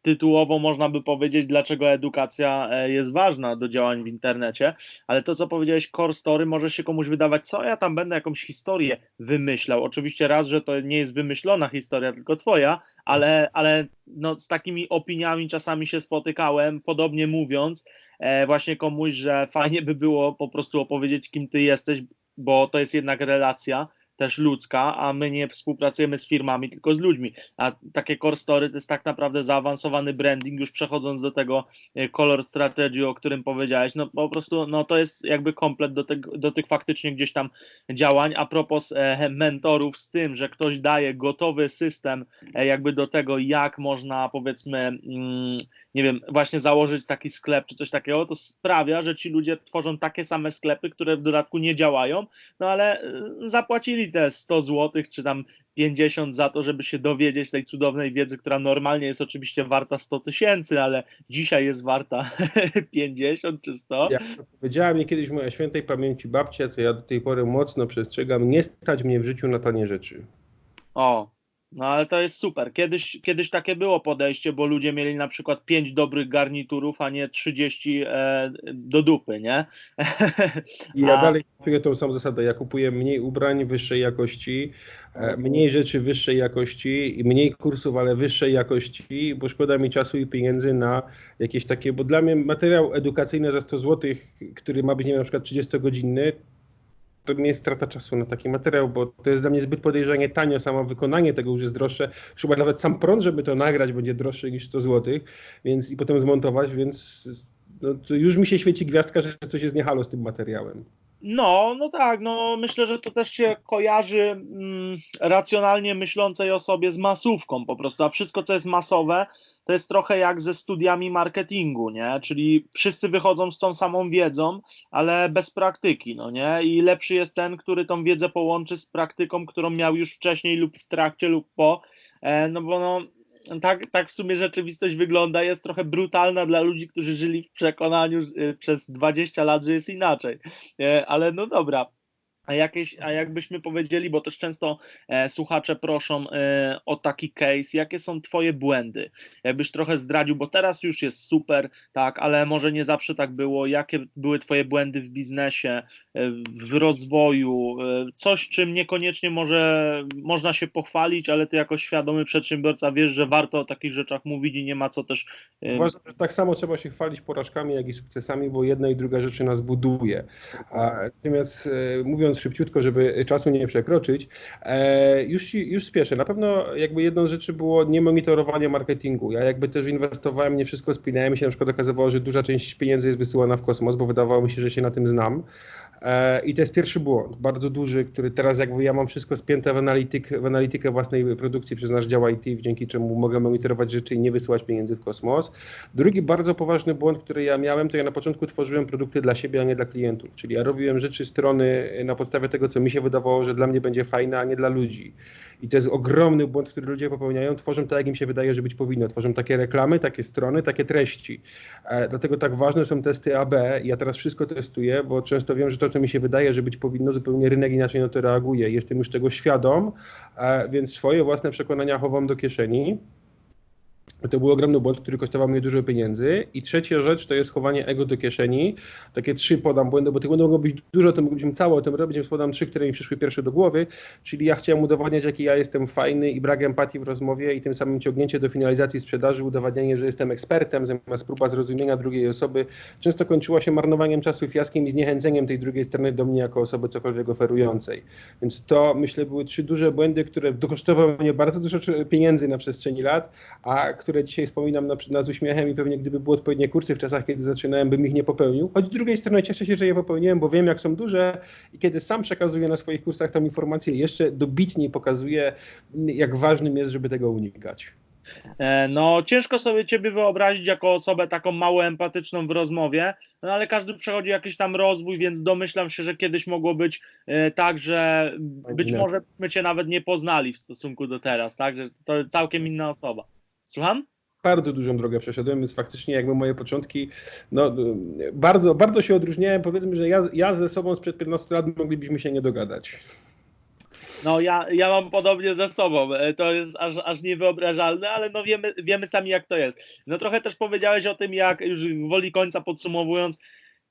tytułowo można by powiedzieć, dlaczego edukacja e, jest ważna do działań w internecie, ale to, co powiedziałeś, core story, może się komuś wydawać, co ja tam będę jakąś historię wymyślał. Oczywiście raz, że to nie jest wymyślona historia, tylko twoja, ale, ale no, z takimi opiniami czasami się spotykałem, podobnie mówiąc, e, właśnie komuś, że fajnie by było po prostu opowiedzieć, kim ty jesteś, bo to jest jednak relacja też ludzka, a my nie współpracujemy z firmami, tylko z ludźmi. A takie core story to jest tak naprawdę zaawansowany branding, już przechodząc do tego e, color strategy, o którym powiedziałeś, no po prostu no to jest jakby komplet do, tego, do tych faktycznie gdzieś tam działań. A propos e, mentorów z tym, że ktoś daje gotowy system e, jakby do tego, jak można powiedzmy, mm, nie wiem, właśnie założyć taki sklep czy coś takiego, to sprawia, że ci ludzie tworzą takie same sklepy, które w dodatku nie działają, no ale e, te 100 zł, czy tam 50 za to, żeby się dowiedzieć tej cudownej wiedzy, która normalnie jest oczywiście warta 100 tysięcy, ale dzisiaj jest warta 50 czy 100. Jak to powiedziała mi kiedyś moja świętej pamięci babcia, co ja do tej pory mocno przestrzegam, nie stać mnie w życiu na tanie rzeczy. O, no ale to jest super. Kiedyś, kiedyś takie było podejście, bo ludzie mieli na przykład 5 dobrych garniturów, a nie 30 e, do dupy, nie? I ja A- dalej kupuję tą samą zasadę. Ja kupuję mniej ubrań wyższej jakości, e, mniej rzeczy wyższej jakości i mniej kursów, ale wyższej jakości, bo szkoda mi czasu i pieniędzy na jakieś takie, bo dla mnie materiał edukacyjny za 100 zł, który ma być, nie wiem, na przykład 30-godzinny, to nie jest strata czasu na taki materiał, bo to jest dla mnie zbyt podejrzanie tanio, samo wykonanie tego już jest droższe. Chyba nawet sam prąd, żeby to nagrać, będzie droższy niż 100 zł, więc i potem zmontować, więc no, już mi się świeci gwiazdka, że coś jest niehalo z tym materiałem. No, no tak, no myślę, że to też się kojarzy mm, racjonalnie myślącej osobie z masówką po prostu, a wszystko co jest masowe to jest trochę jak ze studiami marketingu, nie? Czyli wszyscy wychodzą z tą samą wiedzą, ale bez praktyki, no nie? I lepszy jest ten, który tą wiedzę połączy z praktyką, którą miał już wcześniej lub w trakcie lub po, e, no bo no tak, tak w sumie rzeczywistość wygląda, jest trochę brutalna dla ludzi, którzy żyli w przekonaniu y, przez 20 lat, że jest inaczej. E, ale no dobra, a, jakieś, a jakbyśmy powiedzieli, bo też często e, słuchacze proszą e, o taki case, jakie są Twoje błędy? Jakbyś trochę zdradził, bo teraz już jest super, tak, ale może nie zawsze tak było. Jakie były Twoje błędy w biznesie, e, w rozwoju? E, coś, czym niekoniecznie może można się pochwalić, ale Ty jako świadomy przedsiębiorca wiesz, że warto o takich rzeczach mówić i nie ma co też. E, Uważam, że tak samo trzeba się chwalić porażkami, jak i sukcesami, bo jedna i druga rzecz nas buduje. A, natomiast e, szybciutko, żeby czasu nie przekroczyć. E, już, już spieszę. Na pewno jakby jedną z rzeczy było niemonitorowanie marketingu. Ja jakby też inwestowałem, nie wszystko spinałem się, na przykład okazywało, że duża część pieniędzy jest wysyłana w kosmos, bo wydawało mi się, że się na tym znam. E, I to jest pierwszy błąd, bardzo duży, który teraz jakby ja mam wszystko spięte w, analityk, w analitykę własnej produkcji przez nasz dział IT, dzięki czemu mogę monitorować rzeczy i nie wysyłać pieniędzy w kosmos. Drugi bardzo poważny błąd, który ja miałem, to ja na początku tworzyłem produkty dla siebie, a nie dla klientów. Czyli ja robiłem rzeczy strony na podstawie tego, co mi się wydawało, że dla mnie będzie fajne, a nie dla ludzi. I to jest ogromny błąd, który ludzie popełniają. Tworzą tak, jak im się wydaje, że być powinno. Tworzą takie reklamy, takie strony, takie treści. E, dlatego tak ważne są testy AB. Ja teraz wszystko testuję, bo często wiem, że to, co mi się wydaje, że być powinno, zupełnie rynek inaczej na to reaguje. Jestem już tego świadom, e, więc swoje własne przekonania chowam do kieszeni. To był ogromny błąd, który kosztował mnie dużo pieniędzy. I trzecia rzecz to jest chowanie ego do kieszeni. Takie trzy podam błędy, bo tych błędów mogło być dużo, to moglibyśmy cało o tym robić, więc podam trzy, które mi przyszły pierwsze do głowy. Czyli ja chciałem udowadniać, jaki ja jestem fajny i brak empatii w rozmowie i tym samym ciągnięcie do finalizacji sprzedaży, udowadnianie, że jestem ekspertem, zamiast próba zrozumienia drugiej osoby, często kończyła się marnowaniem czasu, fiaskiem i zniechęceniem tej drugiej strony do mnie jako osoby cokolwiek oferującej. Więc to myślę były trzy duże błędy, które kosztowały mnie bardzo dużo pieniędzy na przestrzeni lat, a które dzisiaj wspominam na, na z uśmiechem i pewnie gdyby były odpowiednie kursy w czasach, kiedy zaczynałem, bym ich nie popełnił. Choć z drugiej strony cieszę się, że je popełniłem, bo wiem, jak są duże i kiedy sam przekazuję na swoich kursach tam informacje, jeszcze dobitniej pokazuję, jak ważnym jest, żeby tego unikać. E, no, ciężko sobie ciebie wyobrazić jako osobę taką mało empatyczną w rozmowie, no ale każdy przechodzi jakiś tam rozwój, więc domyślam się, że kiedyś mogło być e, tak, że być może my cię nawet nie poznali w stosunku do teraz, tak? Że to całkiem inna osoba. Słucham? bardzo dużą drogę przeszedłem, więc faktycznie jakby moje początki, no bardzo, bardzo się odróżniałem. Powiedzmy, że ja, ja ze sobą sprzed 15 lat moglibyśmy się nie dogadać. No ja, ja mam podobnie ze sobą, e, to jest aż, aż niewyobrażalne, ale no wiemy, wiemy sami jak to jest. No trochę też powiedziałeś o tym, jak już woli końca podsumowując,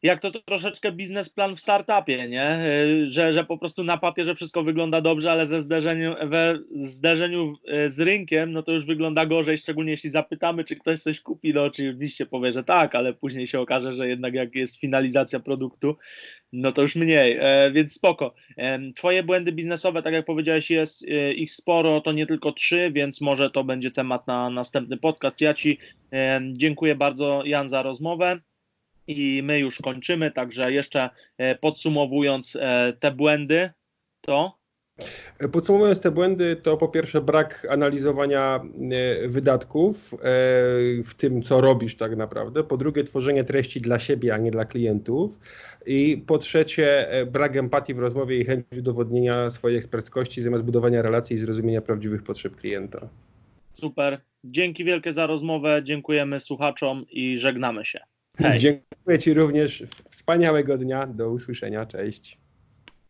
jak to, troszeczkę biznesplan w startupie, nie? Y, że, że po prostu na papierze wszystko wygląda dobrze, ale ze zderzeniu, we zderzeniu y, z rynkiem, no to już wygląda gorzej, szczególnie jeśli zapytamy, czy ktoś coś kupi, no oczywiście powie, że tak, ale później się okaże, że jednak jak jest finalizacja produktu, no to już mniej, e, więc spoko. Twoje błędy biznesowe, tak jak powiedziałeś, jest e, ich sporo, to nie tylko trzy, więc może to będzie temat na następny podcast. Ja Ci dziękuję bardzo, Jan, za rozmowę i my już kończymy, także jeszcze e, podsumowując e, te błędy, to Podsumowując te błędy, to po pierwsze brak analizowania e, wydatków w tym, co robisz tak naprawdę. Po drugie, tworzenie treści dla siebie, a nie dla klientów. I po trzecie, brak empatii w rozmowie i chęć udowodnienia swojej eksperckości zamiast budowania relacji i zrozumienia prawdziwych potrzeb klienta. Super. Dzięki wielkie za rozmowę. Dziękujemy słuchaczom i żegnamy się. Hej. Dziękuję Ci również. Wspaniałego dnia. Do usłyszenia. Cześć.